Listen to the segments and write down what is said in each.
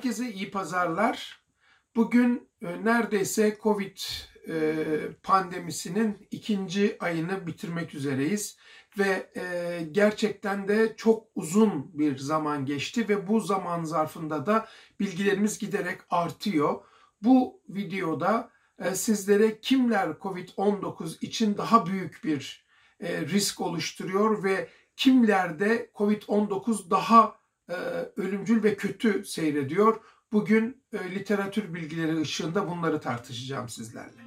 Herkese iyi pazarlar. Bugün e, neredeyse Covid e, pandemisinin ikinci ayını bitirmek üzereyiz ve e, gerçekten de çok uzun bir zaman geçti ve bu zaman zarfında da bilgilerimiz giderek artıyor. Bu videoda sizlere kimler Covid-19 için daha büyük bir risk oluşturuyor ve kimlerde Covid-19 daha e, ölümcül ve kötü seyrediyor. Bugün e, literatür bilgileri ışığında bunları tartışacağım sizlerle.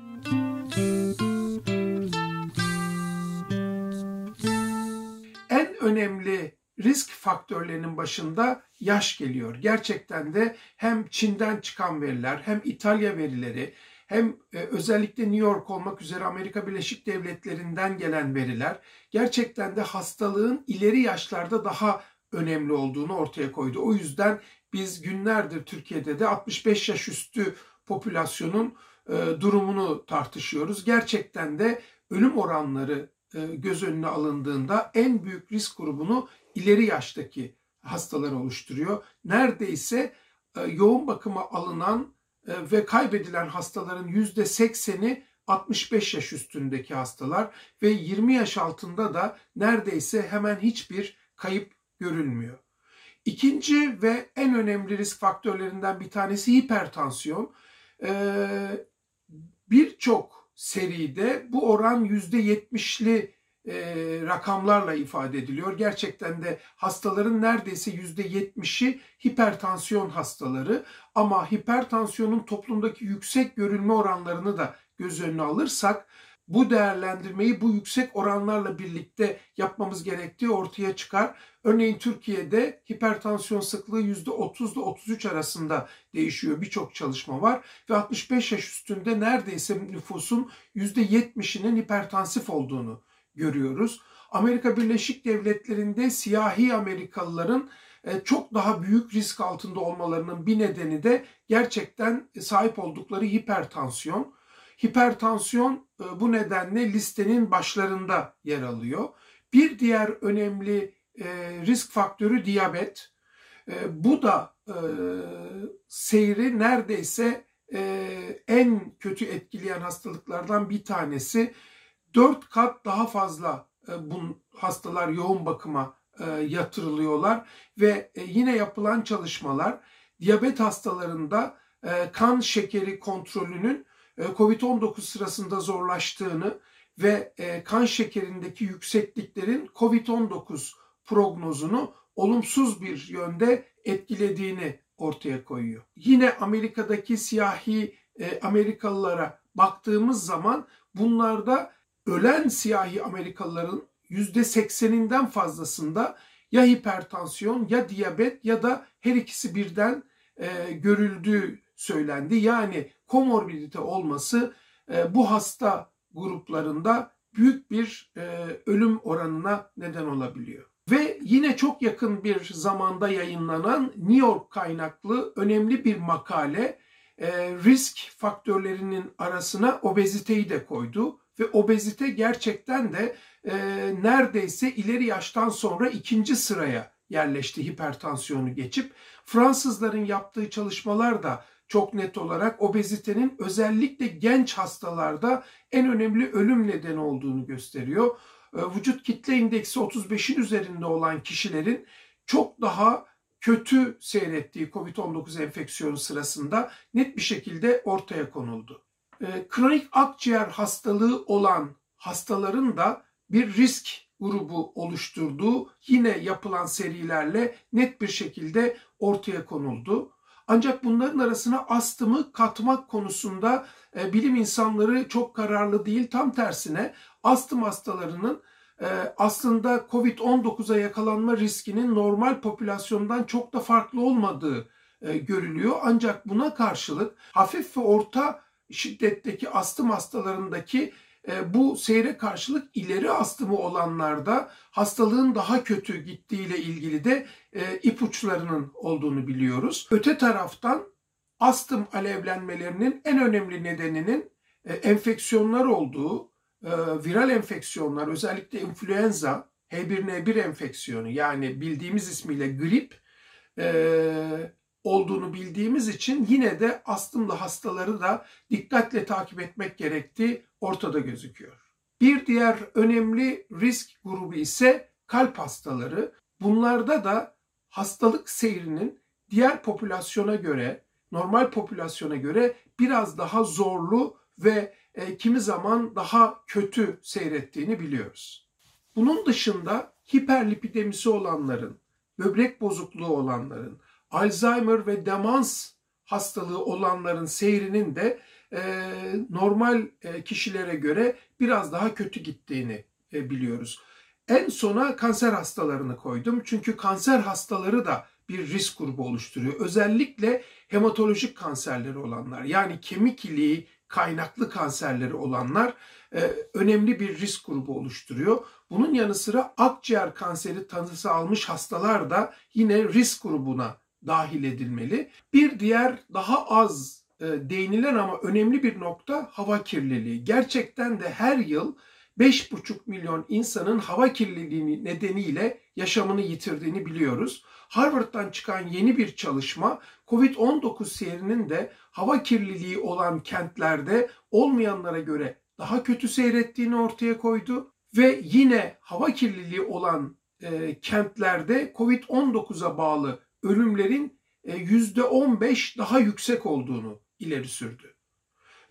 En önemli risk faktörlerinin başında yaş geliyor. Gerçekten de hem Çin'den çıkan veriler hem İtalya verileri hem e, özellikle New York olmak üzere Amerika Birleşik Devletleri'nden gelen veriler gerçekten de hastalığın ileri yaşlarda daha önemli olduğunu ortaya koydu. O yüzden biz günlerdir Türkiye'de de 65 yaş üstü popülasyonun e, durumunu tartışıyoruz. Gerçekten de ölüm oranları e, göz önüne alındığında en büyük risk grubunu ileri yaştaki hastalar oluşturuyor. Neredeyse e, yoğun bakıma alınan ve kaybedilen hastaların %80'i 65 yaş üstündeki hastalar ve 20 yaş altında da neredeyse hemen hiçbir kayıp görülmüyor. İkinci ve en önemli risk faktörlerinden bir tanesi hipertansiyon. Ee, Birçok seride bu oran %70'li e, rakamlarla ifade ediliyor. Gerçekten de hastaların neredeyse %70'i hipertansiyon hastaları ama hipertansiyonun toplumdaki yüksek görülme oranlarını da göz önüne alırsak bu değerlendirmeyi bu yüksek oranlarla birlikte yapmamız gerektiği ortaya çıkar. Örneğin Türkiye'de hipertansiyon sıklığı %30 ile 33 arasında değişiyor. Birçok çalışma var ve 65 yaş üstünde neredeyse nüfusun %70'inin hipertansif olduğunu görüyoruz. Amerika Birleşik Devletleri'nde siyahi Amerikalıların e, çok daha büyük risk altında olmalarının bir nedeni de gerçekten sahip oldukları hipertansiyon. Hipertansiyon bu nedenle listenin başlarında yer alıyor. Bir diğer önemli e, risk faktörü diyabet. E, bu da seyri neredeyse en kötü etkileyen hastalıklardan bir tanesi. Dört kat daha fazla bu hastalar yoğun bakıma yatırılıyorlar ve yine yapılan çalışmalar diyabet hastalarında kan şekeri kontrolünün e, COVID-19 sırasında zorlaştığını ve e, kan şekerindeki yüksekliklerin COVID-19 prognozunu olumsuz bir yönde etkilediğini ortaya koyuyor. Yine Amerika'daki siyahi e, Amerikalılara baktığımız zaman bunlarda ölen siyahi Amerikalıların %80'inden fazlasında ya hipertansiyon ya diyabet ya da her ikisi birden e, görüldüğü söylendi. Yani komorbidite olması e, bu hasta gruplarında büyük bir e, ölüm oranına neden olabiliyor. Ve yine çok yakın bir zamanda yayınlanan New York kaynaklı önemli bir makale e, risk faktörlerinin arasına obeziteyi de koydu. Ve obezite gerçekten de e, neredeyse ileri yaştan sonra ikinci sıraya yerleşti hipertansiyonu geçip. Fransızların yaptığı çalışmalar da çok net olarak obezitenin özellikle genç hastalarda en önemli ölüm nedeni olduğunu gösteriyor. Ee, vücut kitle indeksi 35'in üzerinde olan kişilerin çok daha kötü seyrettiği COVID-19 enfeksiyonu sırasında net bir şekilde ortaya konuldu. Ee, kronik akciğer hastalığı olan hastaların da bir risk grubu oluşturduğu yine yapılan serilerle net bir şekilde ortaya konuldu. Ancak bunların arasına astımı katmak konusunda e, bilim insanları çok kararlı değil. Tam tersine astım hastalarının e, aslında COVID-19'a yakalanma riskinin normal popülasyondan çok da farklı olmadığı e, görülüyor. Ancak buna karşılık hafif ve orta şiddetteki astım hastalarındaki bu seyre karşılık ileri astımı olanlarda hastalığın daha kötü gittiğiyle ilgili de e, ipuçlarının olduğunu biliyoruz. Öte taraftan astım alevlenmelerinin en önemli nedeninin e, enfeksiyonlar olduğu, viral enfeksiyonlar özellikle influenza, H1N1 enfeksiyonu yani bildiğimiz ismiyle grip olduğunu bildiğimiz için yine de astımlı hastaları da dikkatle takip etmek gerektiği ortada gözüküyor. Bir diğer önemli risk grubu ise kalp hastaları. Bunlarda da hastalık seyrinin diğer popülasyona göre, normal popülasyona göre biraz daha zorlu ve e, kimi zaman daha kötü seyrettiğini biliyoruz. Bunun dışında hiperlipidemisi olanların, böbrek bozukluğu olanların, Alzheimer ve demans hastalığı olanların seyrinin de e, normal e, kişilere göre biraz daha kötü gittiğini e, biliyoruz. En sona kanser hastalarını koydum. Çünkü kanser hastaları da bir risk grubu oluşturuyor. Özellikle hematolojik kanserleri olanlar yani kemik iliği kaynaklı kanserleri olanlar önemli bir risk grubu oluşturuyor. Bunun yanı sıra akciğer kanseri tanısı almış hastalar da yine risk grubuna dahil edilmeli. Bir diğer daha az e, değinilen ama önemli bir nokta hava kirliliği. Gerçekten de her yıl 5,5 milyon insanın hava kirliliği nedeniyle yaşamını yitirdiğini biliyoruz. Harvard'dan çıkan yeni bir çalışma COVID-19 seyrinin de hava kirliliği olan kentlerde olmayanlara göre daha kötü seyrettiğini ortaya koydu ve yine hava kirliliği olan e, kentlerde COVID-19'a bağlı ölümlerin %15 e, daha yüksek olduğunu ileri sürdü.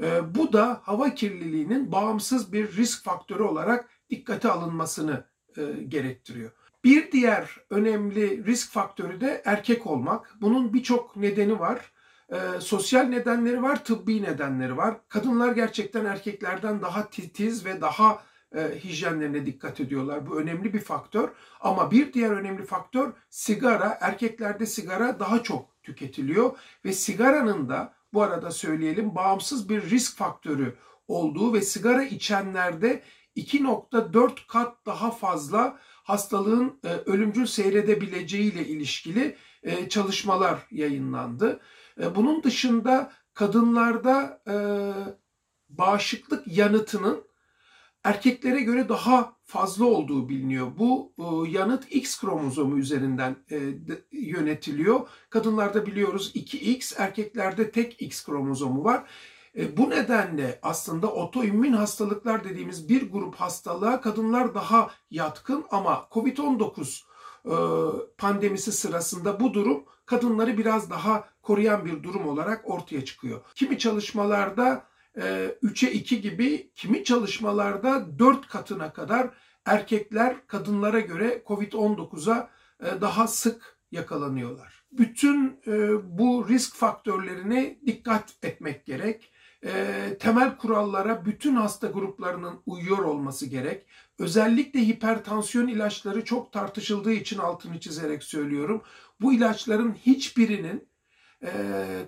E, bu da hava kirliliğinin bağımsız bir risk faktörü olarak dikkate alınmasını e, gerektiriyor. Bir diğer önemli risk faktörü de erkek olmak. Bunun birçok nedeni var. sosyal nedenleri var, tıbbi nedenleri var. Kadınlar gerçekten erkeklerden daha titiz ve daha e, hijyenlerine dikkat ediyorlar. Bu önemli bir faktör. Ama bir diğer önemli faktör sigara. Erkeklerde sigara daha çok tüketiliyor ve sigaranın da bu arada söyleyelim bağımsız bir risk faktörü olduğu ve sigara içenlerde 2.4 kat daha fazla hastalığın e, ölümcül seyredebileceği ile ilişkili e, çalışmalar yayınlandı. E, bunun dışında kadınlarda e, bağışıklık yanıtının erkeklere göre daha fazla olduğu biliniyor. Bu e, yanıt X kromozomu üzerinden e, yönetiliyor. Kadınlarda biliyoruz 2X, erkeklerde tek X kromozomu var. E, bu nedenle aslında otoimmün hastalıklar dediğimiz bir grup hastalığa kadınlar daha yatkın ama COVID-19 pandemisi sırasında bu durum kadınları biraz daha koruyan bir durum olarak ortaya çıkıyor. Kimi çalışmalarda 3'e 2 gibi kimi çalışmalarda 4 katına kadar erkekler kadınlara göre COVID-19'a e, daha sık yakalanıyorlar. Bütün e, bu risk faktörlerine dikkat etmek gerek. E, temel kurallara bütün hasta gruplarının uyuyor olması gerek. Özellikle hipertansiyon ilaçları çok tartışıldığı için altını çizerek söylüyorum. Bu ilaçların hiçbirinin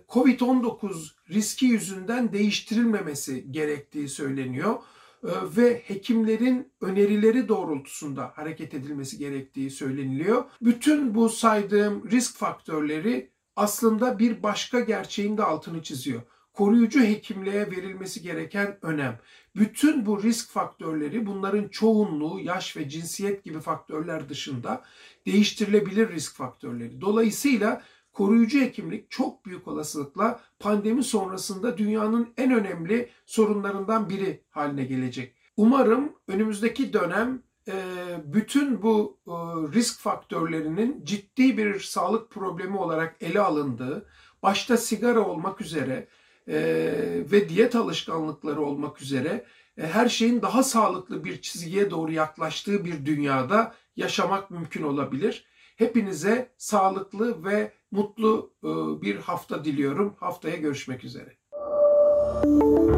Covid-19 riski yüzünden değiştirilmemesi gerektiği söyleniyor ee, ve hekimlerin önerileri doğrultusunda hareket edilmesi gerektiği söyleniliyor. Bütün bu saydığım risk faktörleri aslında bir başka gerçeğin de altını çiziyor. Koruyucu hekimliğe verilmesi gereken önem. Bütün bu risk faktörleri bunların çoğunluğu yaş ve cinsiyet gibi faktörler dışında değiştirilebilir risk faktörleri. Dolayısıyla koruyucu hekimlik çok büyük olasılıkla pandemi sonrasında dünyanın en önemli sorunlarından biri haline gelecek. Umarım önümüzdeki dönem e, bütün bu e, risk faktörlerinin ciddi bir sağlık problemi olarak ele alındığı, başta sigara olmak üzere e, ve diyet alışkanlıkları olmak üzere her şeyin daha sağlıklı bir çizgiye doğru yaklaştığı bir dünyada yaşamak mümkün olabilir. Hepinize sağlıklı ve mutlu bir hafta diliyorum. Haftaya görüşmek üzere. Müzik